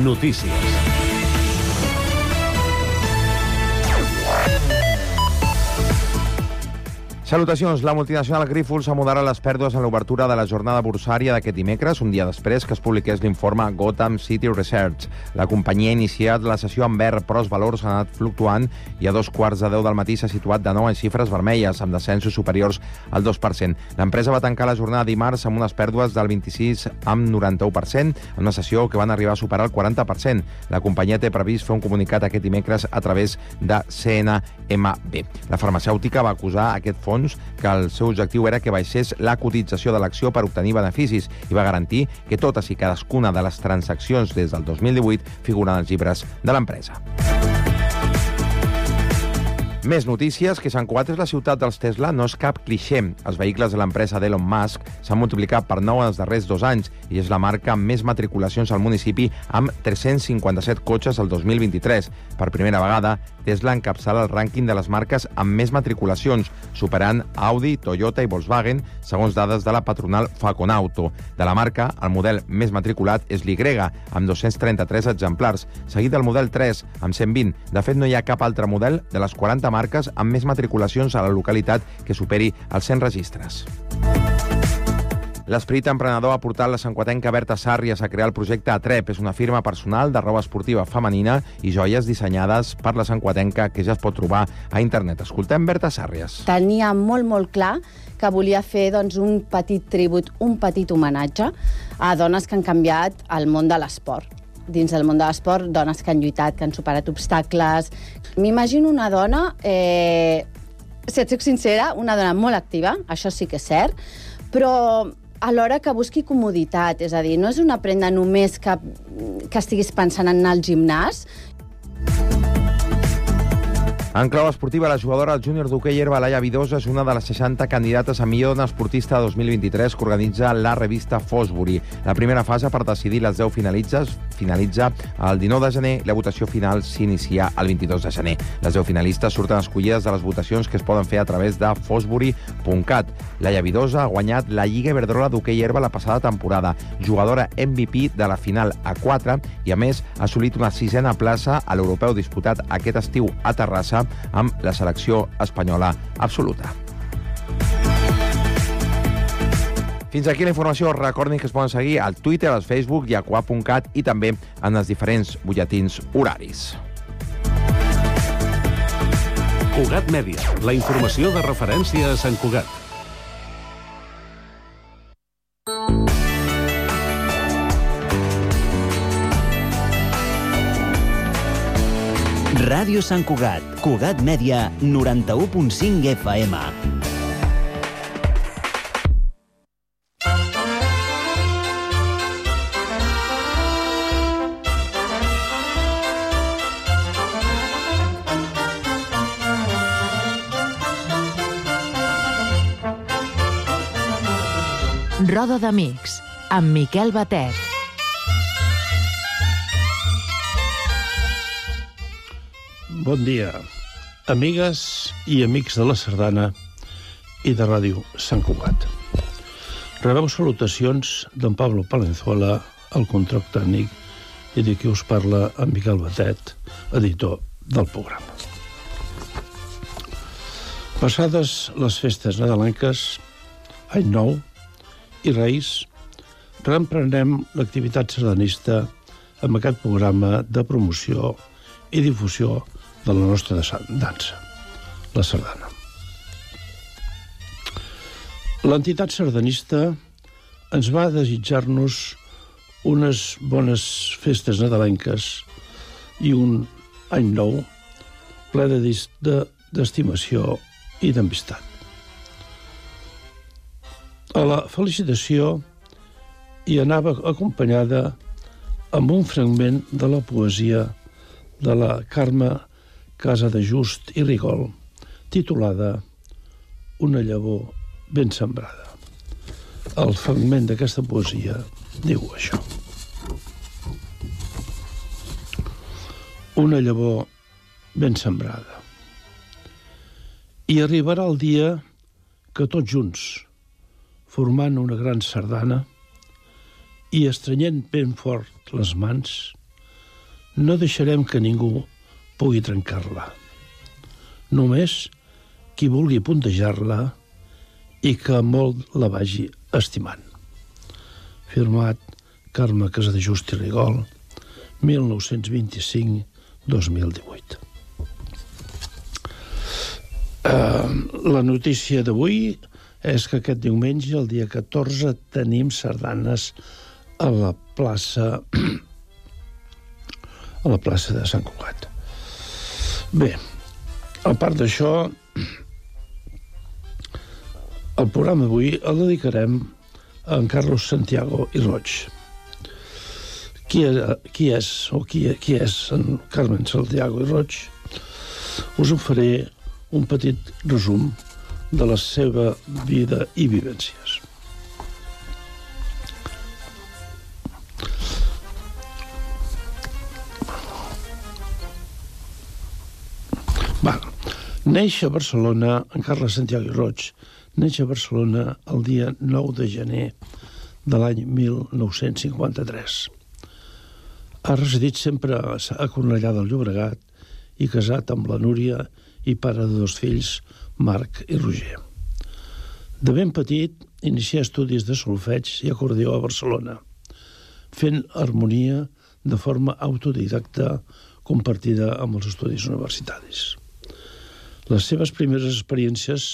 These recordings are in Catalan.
Notícies. Salutacions. La multinacional Grifols ha moderat les pèrdues en l'obertura de la jornada bursària d'aquest dimecres, un dia després que es publiqués l'informe Gotham City Research. La companyia ha iniciat la sessió amb verd, però els valors han anat fluctuant i a dos quarts de deu del matí s'ha situat de nou en xifres vermelles, amb descensos superiors al 2%. L'empresa va tancar la jornada dimarts amb unes pèrdues del 26 amb 91%, en una sessió que van arribar a superar el 40%. La companyia té previst fer un comunicat aquest dimecres a través de CNMB. La farmacèutica va acusar aquest fons fons que el seu objectiu era que baixés la cotització de l'acció per obtenir beneficis i va garantir que totes i cadascuna de les transaccions des del 2018 figuren als llibres de l'empresa. Més notícies, que Sant Cugat és la ciutat dels Tesla no és cap clixé. Els vehicles de l'empresa d'Elon Musk s'han multiplicat per 9 en els darrers dos anys i és la marca amb més matriculacions al municipi amb 357 cotxes el 2023. Per primera vegada, Tesla encapçala el rànquing de les marques amb més matriculacions, superant Audi, Toyota i Volkswagen, segons dades de la patronal Faconauto. De la marca, el model més matriculat és l'Y, amb 233 exemplars, seguit del model 3, amb 120. De fet, no hi ha cap altre model de les 40 marques amb més matriculacions a la localitat que superi els 100 registres. L'esperit emprenedor ha portat la sanquatenca Berta Sàrries a crear el projecte Atrep. És una firma personal de roba esportiva femenina i joies dissenyades per la sanquatenca que ja es pot trobar a internet. Escoltem Berta Sàrries. Tenia molt, molt clar que volia fer doncs, un petit tribut, un petit homenatge a dones que han canviat el món de l'esport dins del món de l'esport, dones que han lluitat, que han superat obstacles. M'imagino una dona, eh, si et soc sincera, una dona molt activa, això sí que és cert, però alhora que busqui comoditat, és a dir, no és una prenda només que, que estiguis pensant en anar al gimnàs, en clau esportiva, la jugadora del júnior d'hoquei herba Laia Vidosa és una de les 60 candidates a millor esportista 2023 que organitza la revista Fosbury. La primera fase per decidir les 10 finalitzes finalitza el 19 de gener i la votació final s'inicia el 22 de gener. Les 10 finalistes surten escollides de les votacions que es poden fer a través de fosbury.cat. Laia Vidosa ha guanyat la Lliga Iberdrola d'hoquei herba la passada temporada, jugadora MVP de la final a 4 i, a més, ha assolit una sisena plaça a l'europeu disputat aquest estiu a Terrassa amb la selecció espanyola absoluta. Fins aquí la informació. Recordin que es poden seguir al Twitter, al Facebook i a qua.cat i també en els diferents butlletins horaris. Cugat Mèdia, la informació de referència a Sant Cugat. Ràdio Sant Cugat, Cugat Mèdia, 91.5 FM. Roda d'Amics, amb Miquel Batet. Bon dia, amigues i amics de la Sardana i de Ràdio Sant Cugat. Rebeu salutacions d'en Pablo Palenzuela, el control tècnic, i de qui us parla en Miquel Batet, editor del programa. Passades les festes nadalenques, any nou i Reis, reemprenem l'activitat sardanista amb aquest programa de promoció i difusió de la nostra dansa, la sardana. L'entitat sardanista ens va desitjar-nos unes bones festes nadalenques i un any nou ple d'estimació i d'amistat. A la felicitació hi anava acompanyada amb un fragment de la poesia de la Carme Casa de Just i Rigol, titulada Una llavor ben sembrada. El fragment d'aquesta poesia diu això. Una llavor ben sembrada. I arribarà el dia que tots junts, formant una gran sardana i estrenyent ben fort les mans, No deixarem que ningú pugui trencar-la. Només qui vulgui puntejar-la i que molt la vagi estimant. Firmat Carme Casadejust i Rigol, 1925-2018. Uh, la notícia d'avui és que aquest diumenge, el dia 14, tenim sardanes a la plaça a la plaça de Sant Cugat. Bé, a part d'això, el programa d'avui el dedicarem a en Carlos Santiago i Roig. Qui, qui és o qui, qui és en Carmen Santiago i Roig? Us en faré un petit resum de la seva vida i vivències. Neix a Barcelona en Carles Santiago i Roig. Neix a Barcelona el dia 9 de gener de l'any 1953. Ha residit sempre a Cornellà del Llobregat i casat amb la Núria i pare de dos fills, Marc i Roger. De ben petit, inicià estudis de solfeig i acordió a Barcelona, fent harmonia de forma autodidacta compartida amb els estudis universitaris. Les seves primeres experiències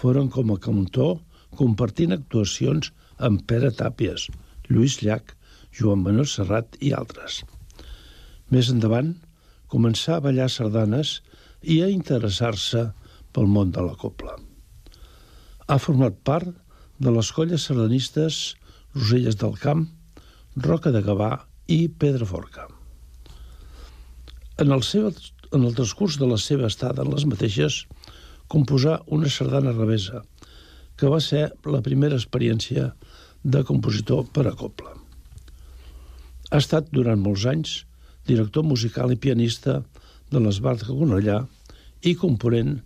foren com a cantor, compartint actuacions amb Pere Tàpies, Lluís Llach, Joan Manuel Serrat i altres. Més endavant, començà a ballar sardanes i a interessar-se pel món de la copla. Ha format part de les colles sardanistes Roselles del Camp, Roca de Gavà i Pedraforca. En el, seu, en el transcurs de la seva estada en les mateixes, composà una sardana revesa, que va ser la primera experiència de compositor per a copla. Ha estat durant molts anys director musical i pianista de l'Esbart de Cornellà i component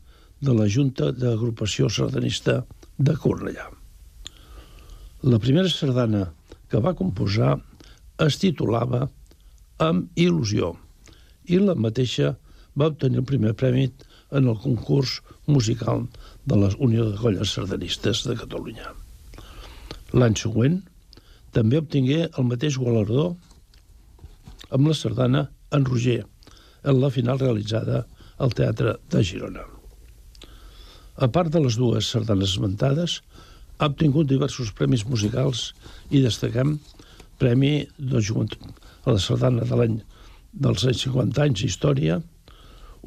de la Junta d'Agrupació Sardanista de Cornellà. La primera sardana que va composar es titulava Amb il·lusió i la mateixa va obtenir el primer premi en el concurs musical de la Unió de Colles Sardanistes de Catalunya. L'any següent també obtingué el mateix gualardó amb la sardana en Roger, en la final realitzada al Teatre de Girona. A part de les dues sardanes esmentades, ha obtingut diversos premis musicals i destaquem Premi de Joventut a la sardana de l'any dels anys 50 anys d'història,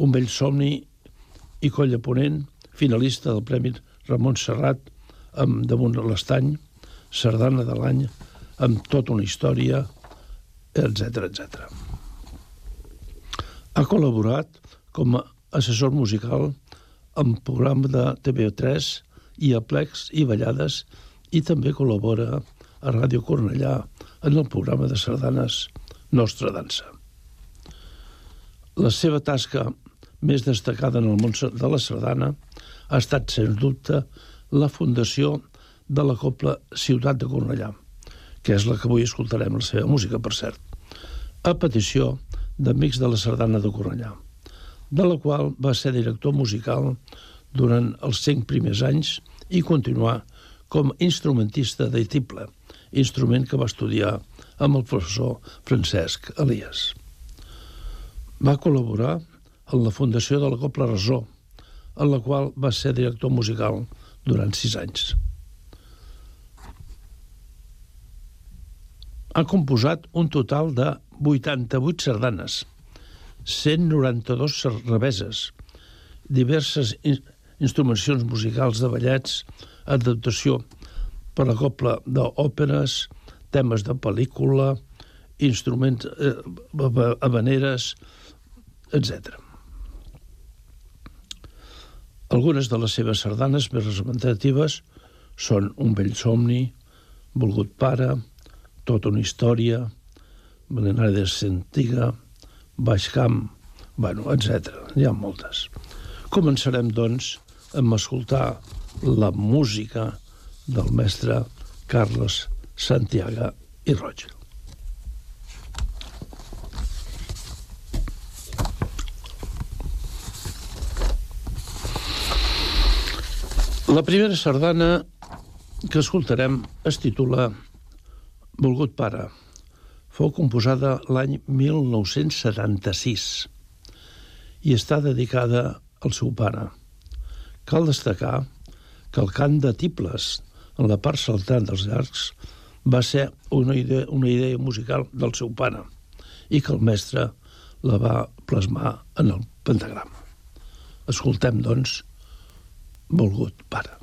Un vell somni i Colla Ponent, finalista del Premi Ramon Serrat amb Damunt l'Estany, sardana de l'any amb tota una història, etc etc. Ha col·laborat com a assessor musical en programa de TV3 i a Plex i Ballades i també col·labora a Ràdio Cornellà en el programa de sardanes Nostra Dansa. La seva tasca més destacada en el món de la sardana ha estat, sens dubte, la fundació de la Copla Ciutat de Cornellà, que és la que avui escoltarem la seva música, per cert, a petició d'Amics de la Sardana de Cornellà, de la qual va ser director musical durant els cinc primers anys i continuar com instrumentista de tible, instrument que va estudiar amb el professor Francesc Elias. Va col·laborar en la fundació de la Copla Resó, en la qual va ser director musical durant sis anys. Ha composat un total de 88 sardanes, 192 reveses, diverses instrumentacions musicals de ballets, adaptació per la copla d'òperes, temes de pel·lícula, instruments, eh, habaneres, etc. Algunes de les seves sardanes més representatives són Un vell somni, Volgut pare, Tota una història, Belenari de Sentiga, Baix Camp, bueno, etc. Hi ha moltes. Començarem, doncs, amb escoltar la música del mestre Carles Santiago i Roig. La primera sardana que escoltarem es titula Volgut pare. Fou composada l'any 1976 i està dedicada al seu pare. Cal destacar que el cant de tibles en la part saltant dels arcs va ser una idea, una idea musical del seu pare i que el mestre la va plasmar en el pentagram. Escoltem, doncs, Volgut pare.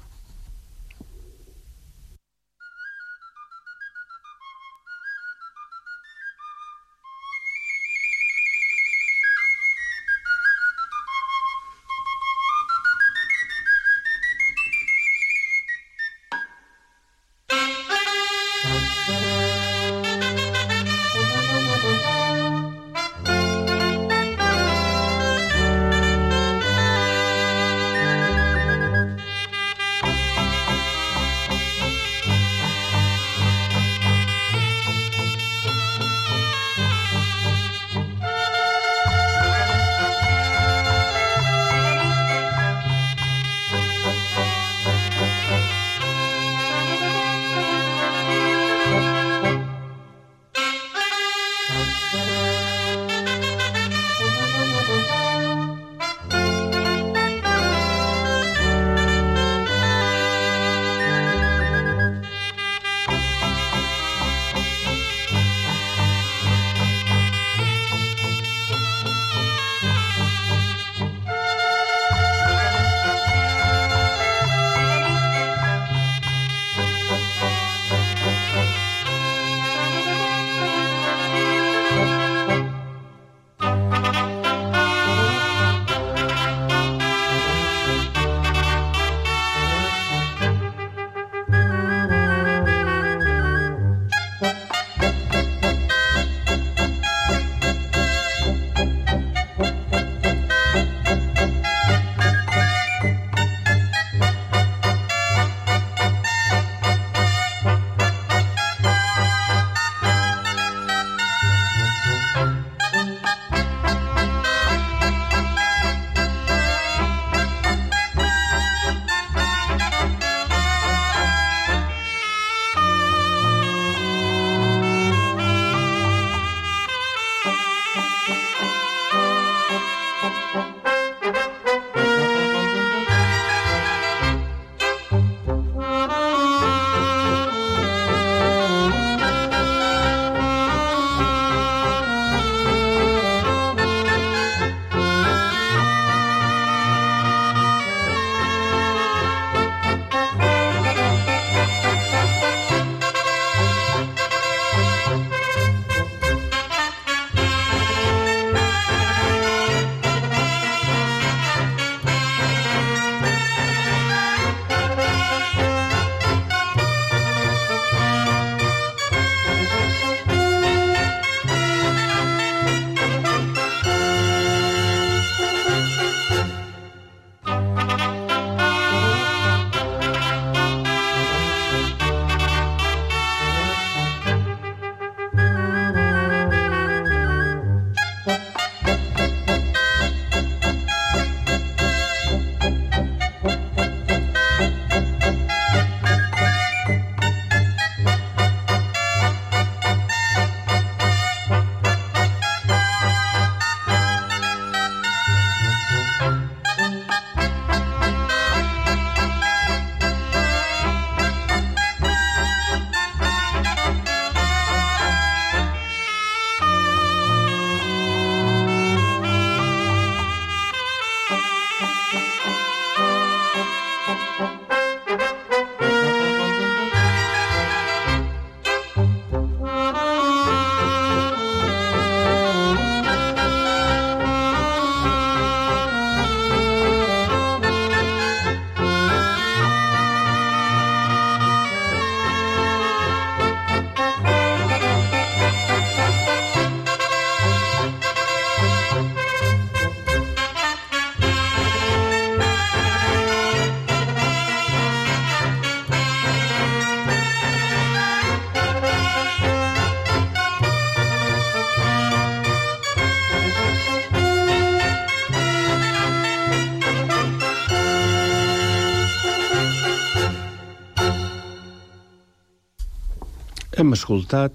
Hem escoltat,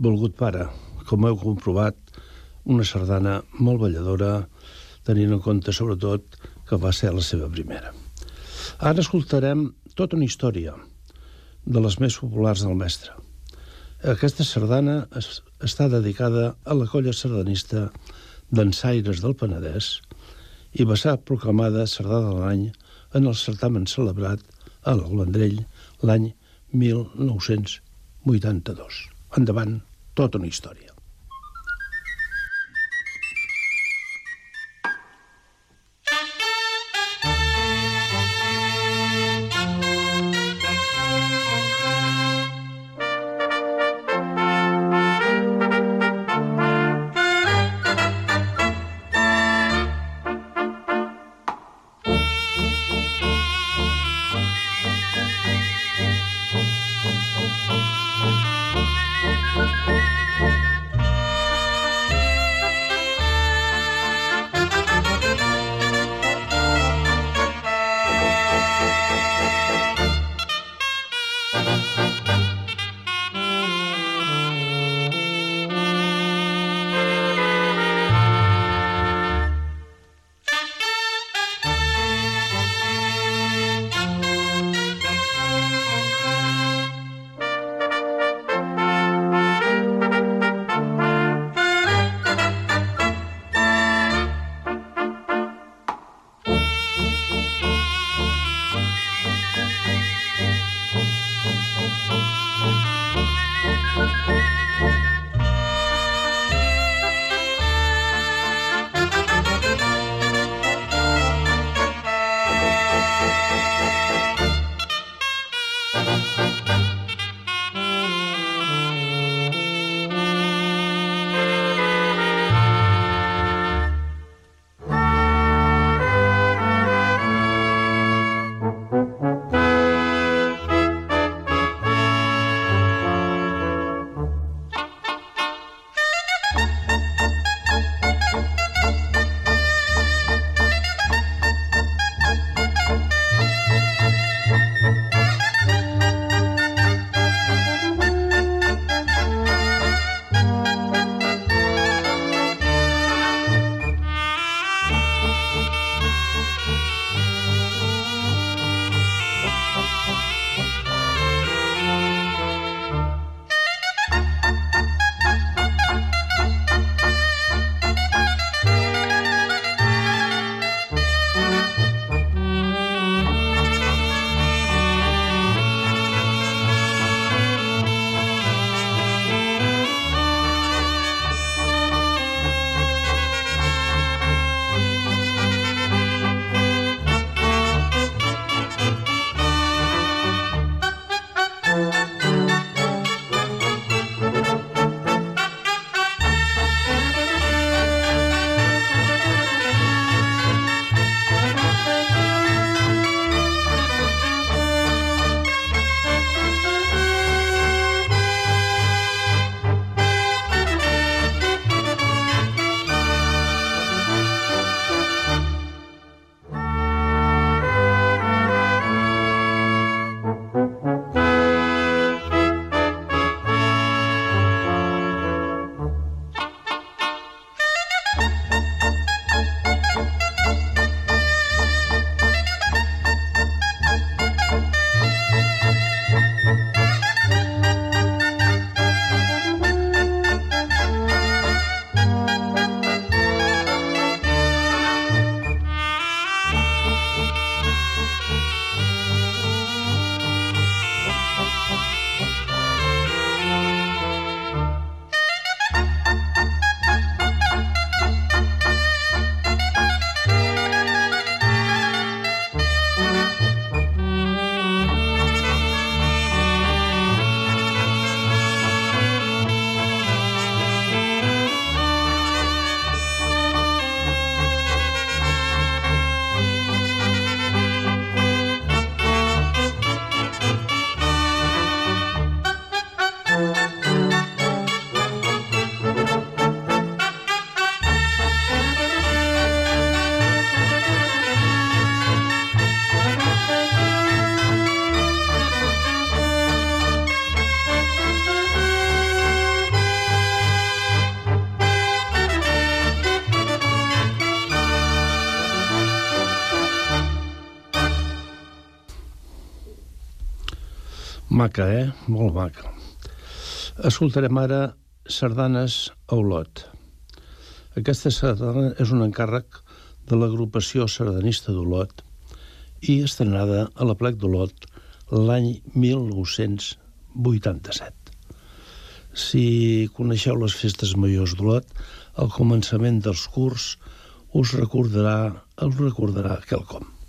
volgut pare, com heu comprovat, una sardana molt balladora, tenint en compte, sobretot, que va ser la seva primera. Ara escoltarem tota una història de les més populars del mestre. Aquesta sardana es, està dedicada a la colla sardanista d'ensaires del Penedès i va ser proclamada sardana de l'any en el certamen celebrat a l'Albandrell l'any 1982. Endavant, tota una història. Maca, eh? Molt maca. Escoltarem ara Sardanes a Olot. Aquesta sardana és un encàrrec de l'agrupació sardanista d'Olot i estrenada a la plec d'Olot l'any 1987. Si coneixeu les festes majors d'Olot, al començament dels curs us recordarà, us recordarà quelcom.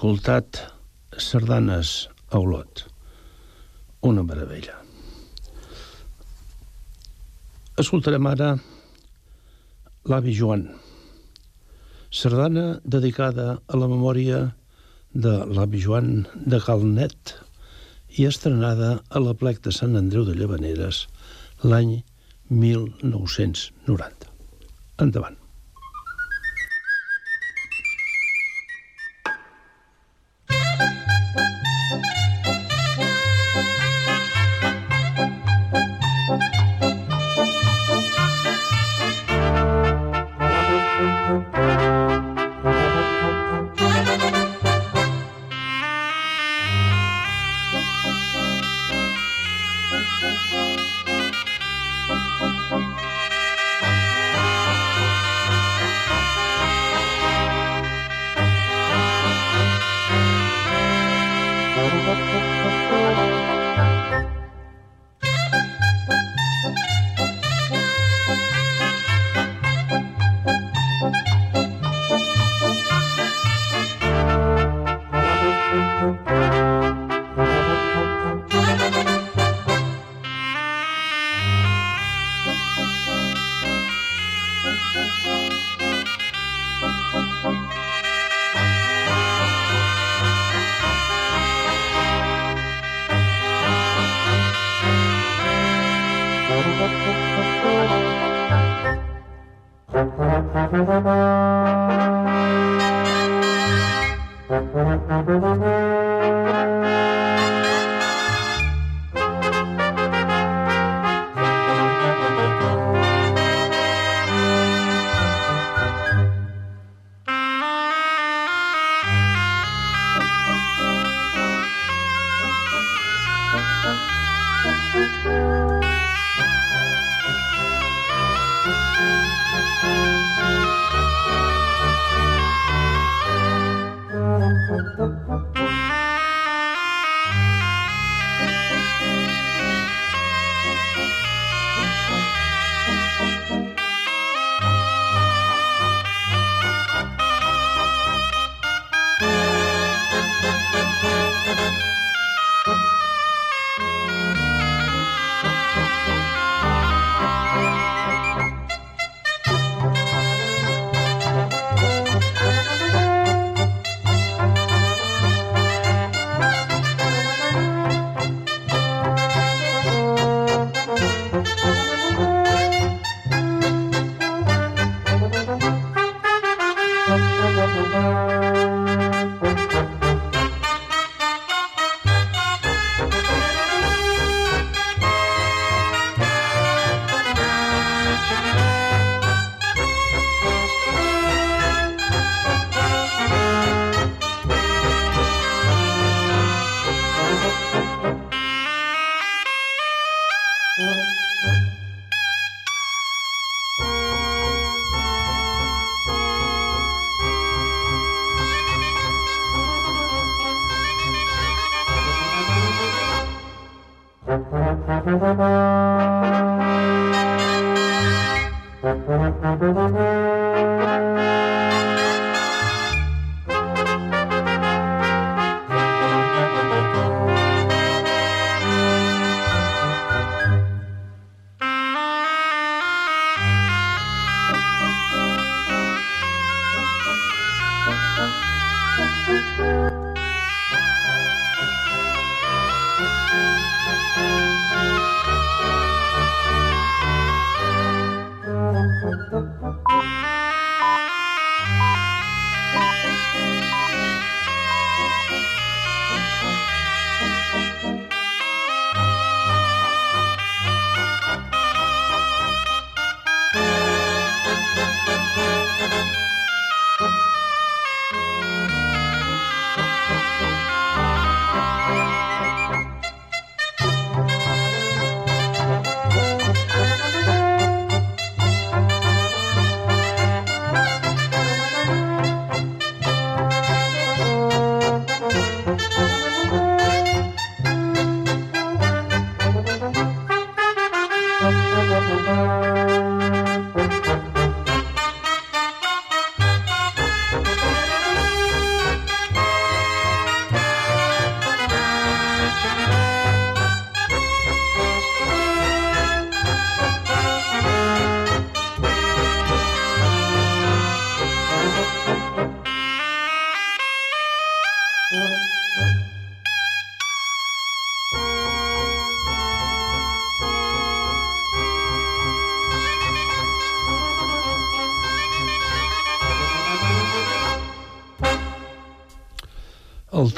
Escoltat sardanes a Olot. Una meravella. Escoltarem ara l'avi Joan, sardana dedicada a la memòria de l'avi Joan de Calnet i estrenada a la plec de Sant Andreu de Llavaneres l'any 1990. Endavant.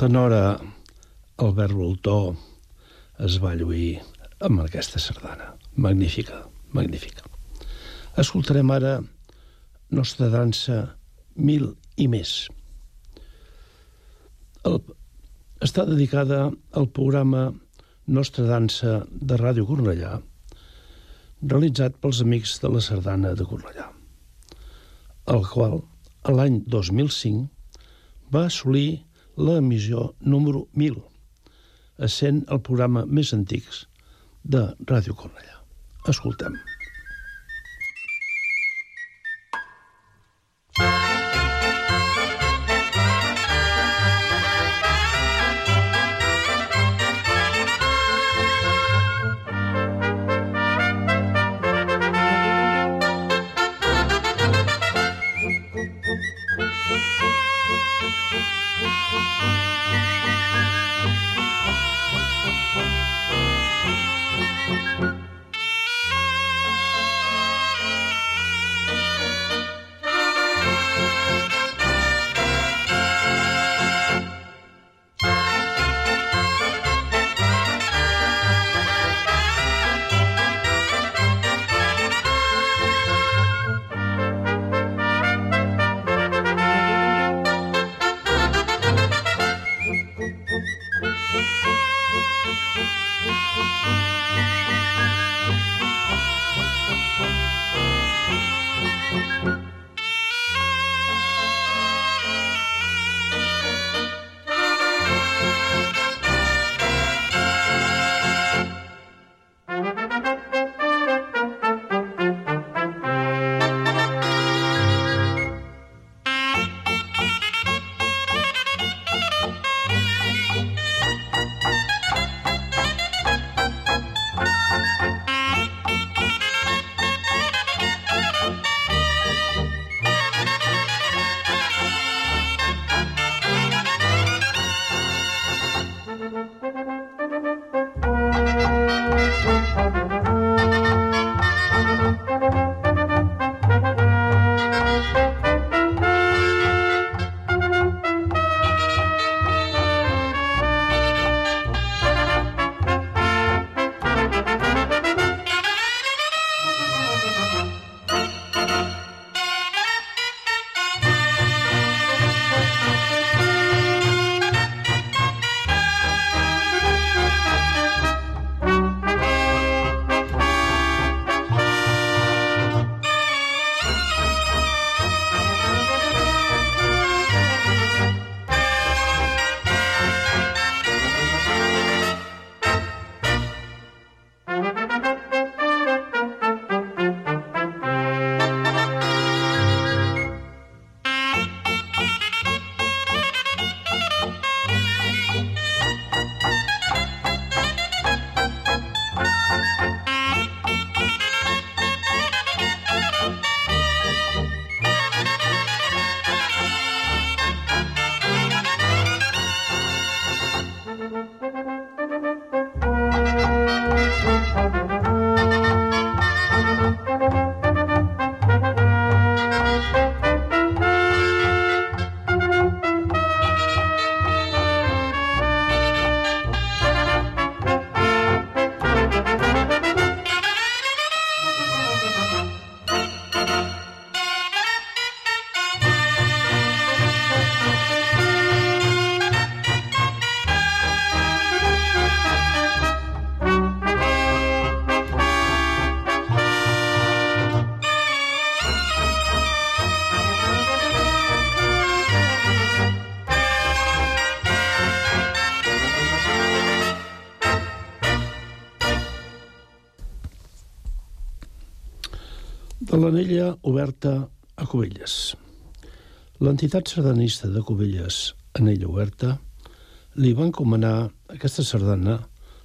Tenora Albert Voltó es va lluir amb aquesta sardana. Magnífica, magnífica. Escoltarem ara Nostra dansa Mil i més. El, està dedicada al programa Nostra dansa de Ràdio Cornellà, realitzat pels amics de la Sardana de Cornellà, el qual, l'any 2005, va assolir l'emissió número 1000, essent el programa més antics de Ràdio Cornellà. Escoltem. De l'anella oberta a Cubelles. L'entitat sardanista de Cubelles, Anella Oberta, li va encomanar aquesta sardana,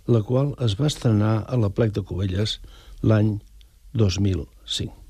la qual es va estrenar a la plec de Cubelles l'any 2005.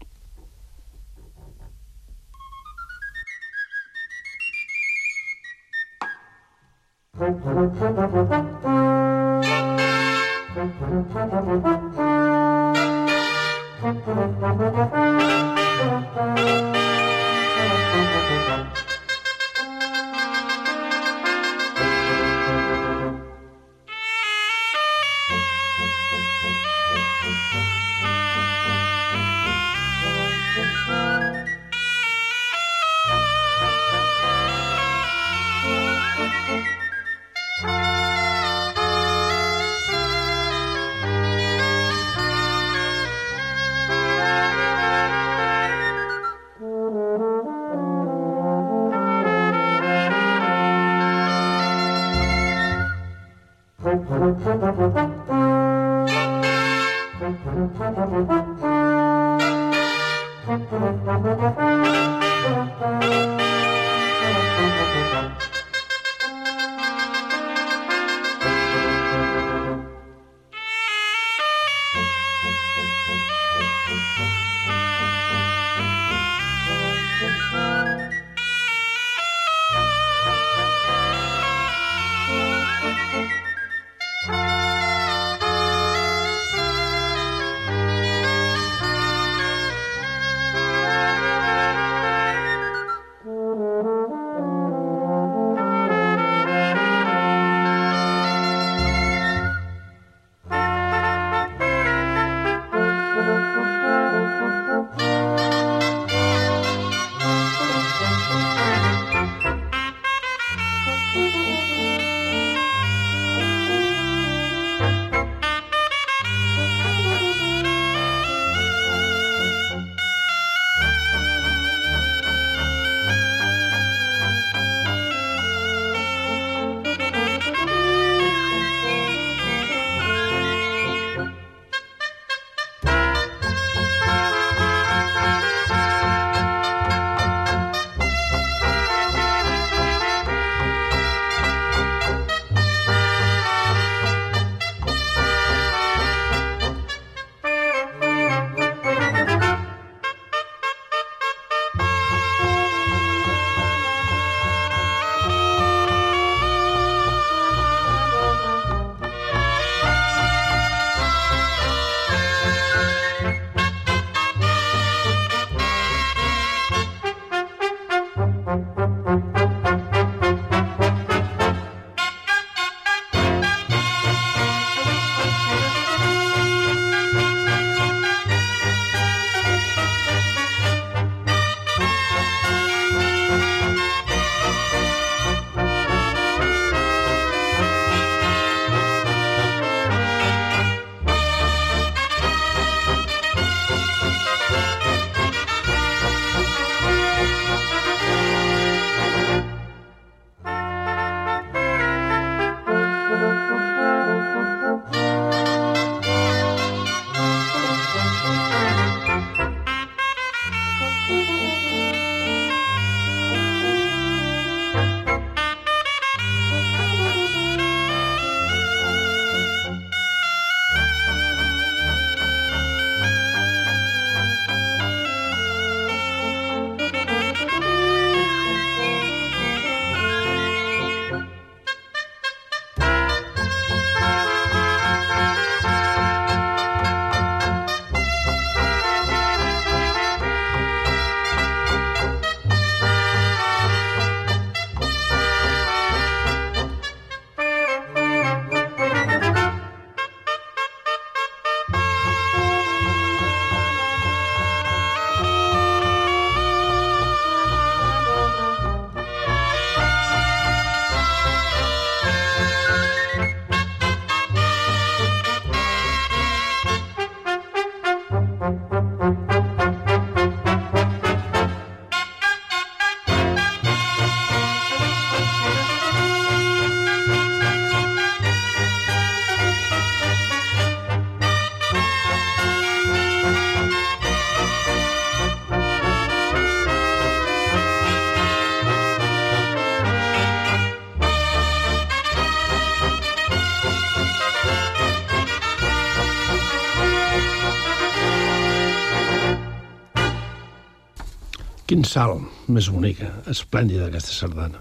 Salt més bonica, esplèndida aquesta sardana.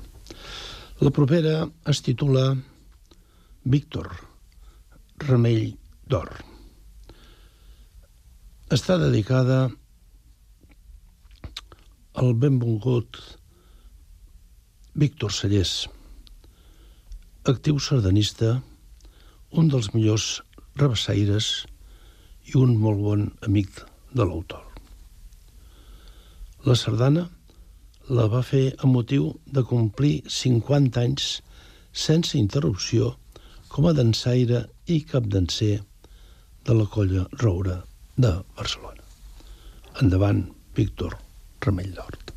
La propera es titula Víctor, Remell d'Or. Està dedicada al benvolgut Víctor Sallés, actiu sardanista, un dels millors rebessaires i un molt bon amic de l'autor. La sardana la va fer a motiu de complir 50 anys sense interrupció com a dansaire i capdanser de la colla Roura de Barcelona. Endavant, Víctor Remell d'Hort.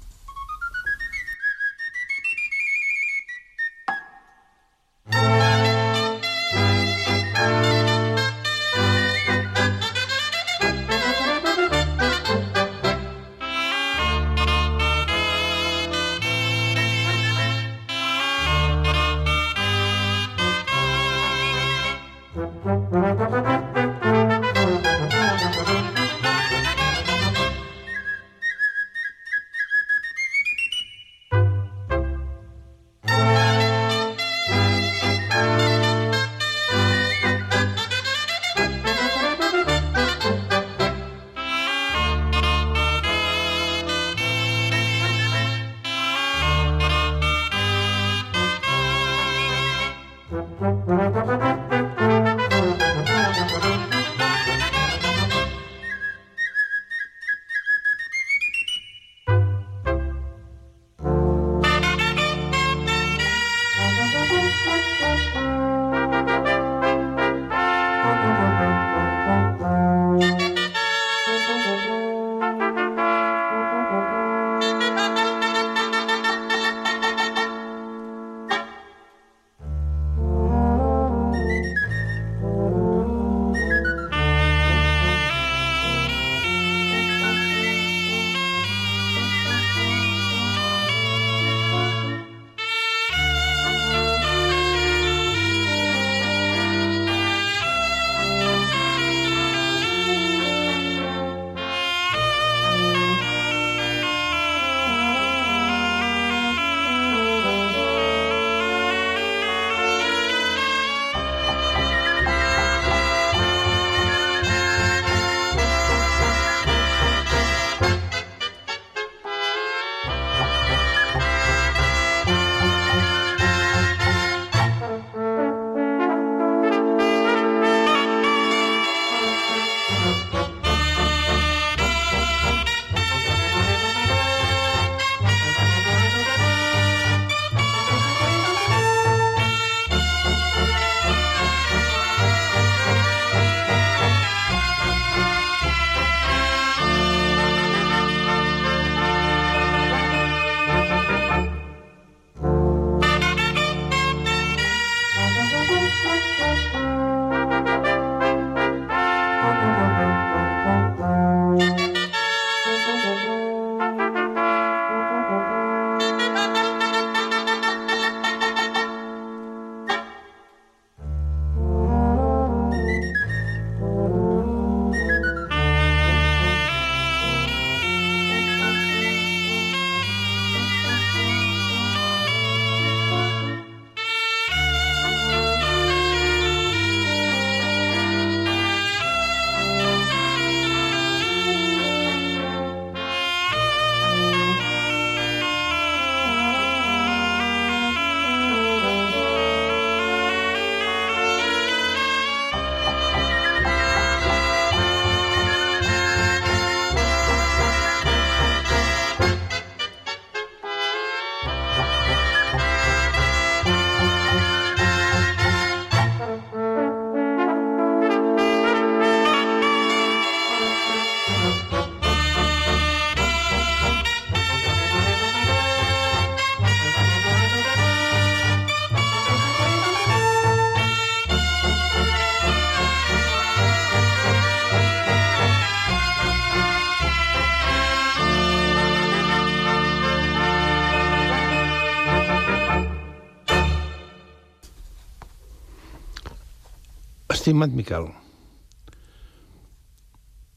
Estimat Miquel,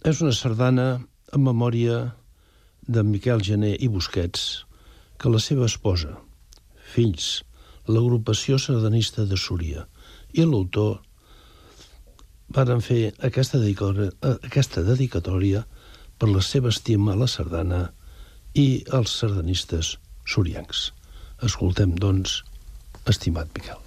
és una sardana en memòria de Miquel Gené i Busquets que la seva esposa, fills, l'agrupació sardanista de Súria i l'autor varen fer aquesta aquesta dedicatòria per la seva estima a la sardana i als sardanistes suriancs. Escoltem, doncs, estimat Miquel.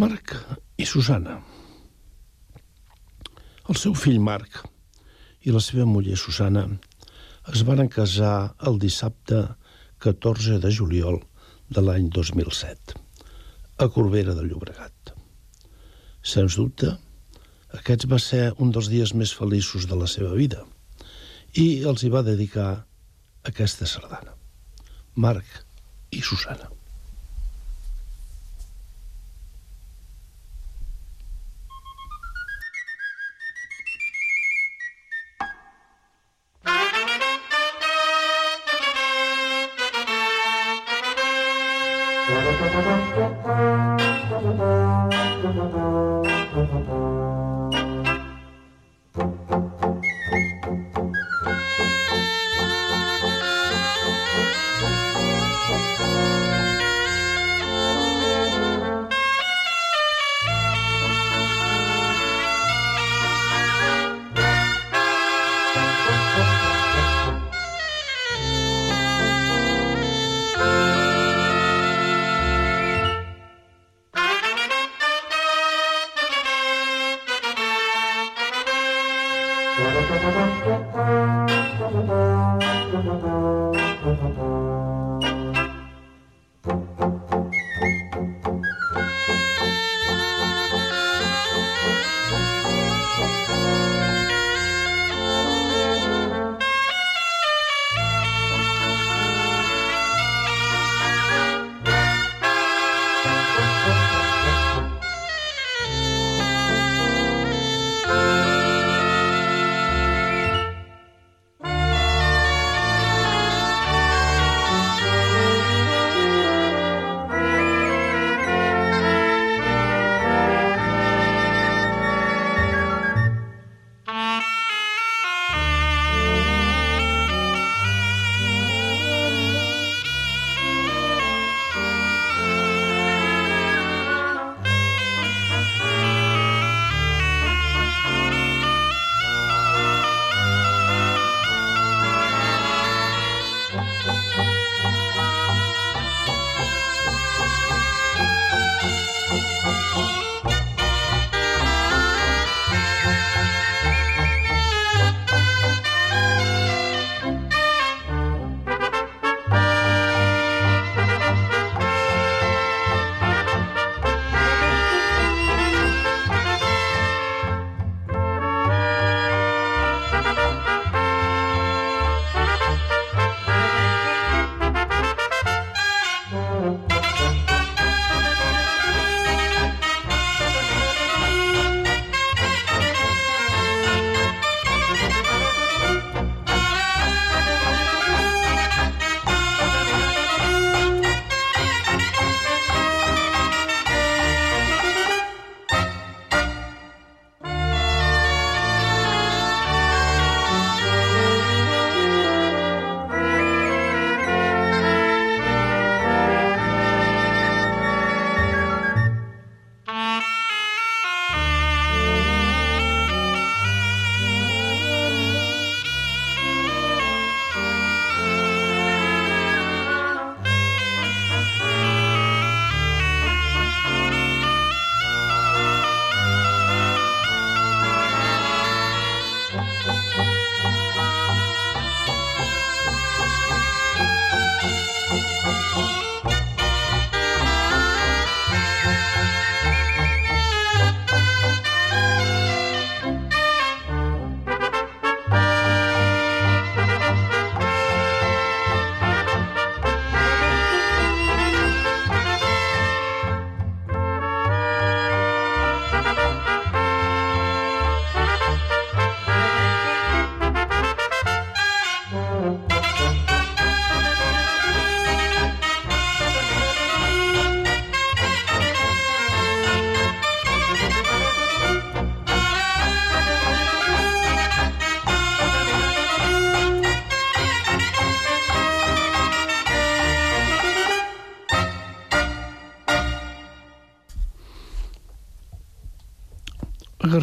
Marc i Susana. El seu fill Marc i la seva muller Susana es van casar el dissabte 14 de juliol de l'any 2007 a Corbera de Llobregat. Sens dubte, aquest va ser un dels dies més feliços de la seva vida i els hi va dedicar aquesta sardana. Marc i Susana.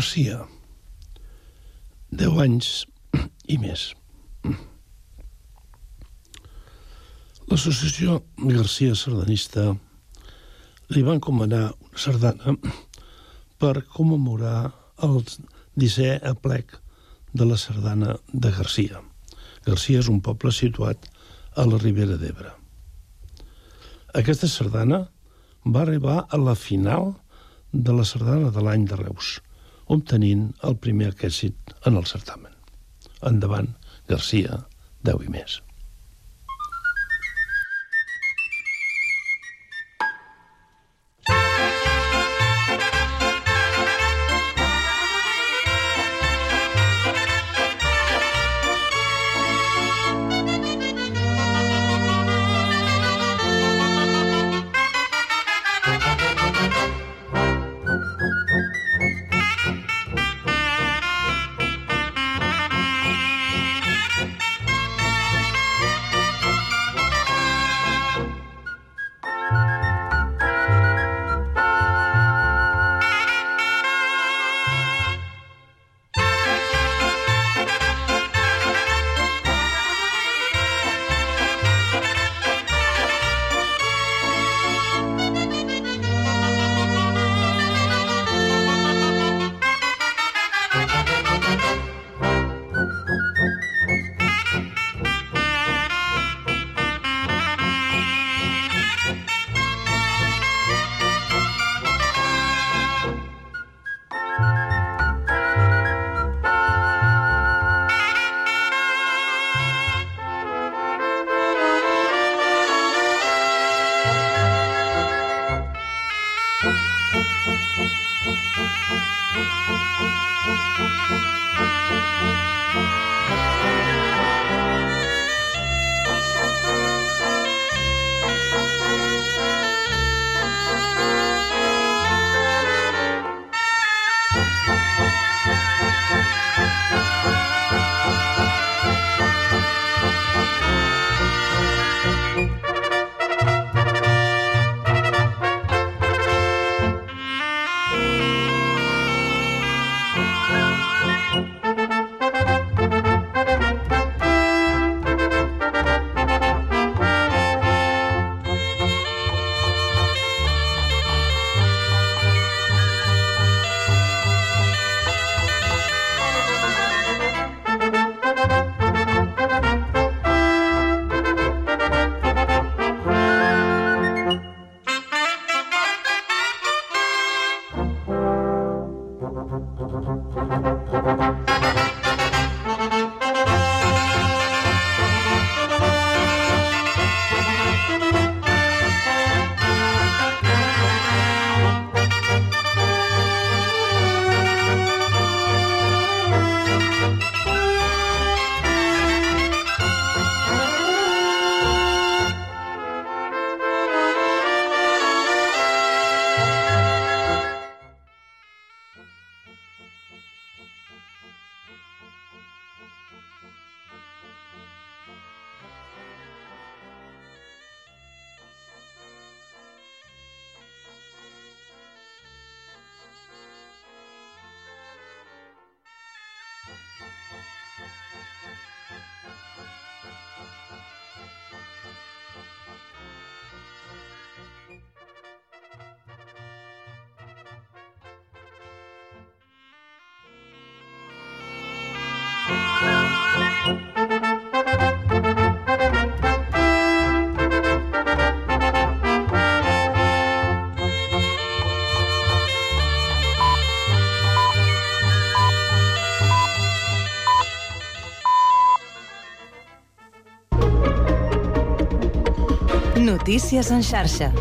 Garcia. 10 anys i més. L'associació Garcia Sardanista li van comanar una sardana per commemorar el 17è aplec de la sardana de Garcia. Garcia és un poble situat a la Ribera d'Ebre. Aquesta sardana va arribar a la final de la sardana de l'any de Reus, obtenint el primer èxit en el certamen. Endavant, Garcia, 10 i més. Notícies en xarxa.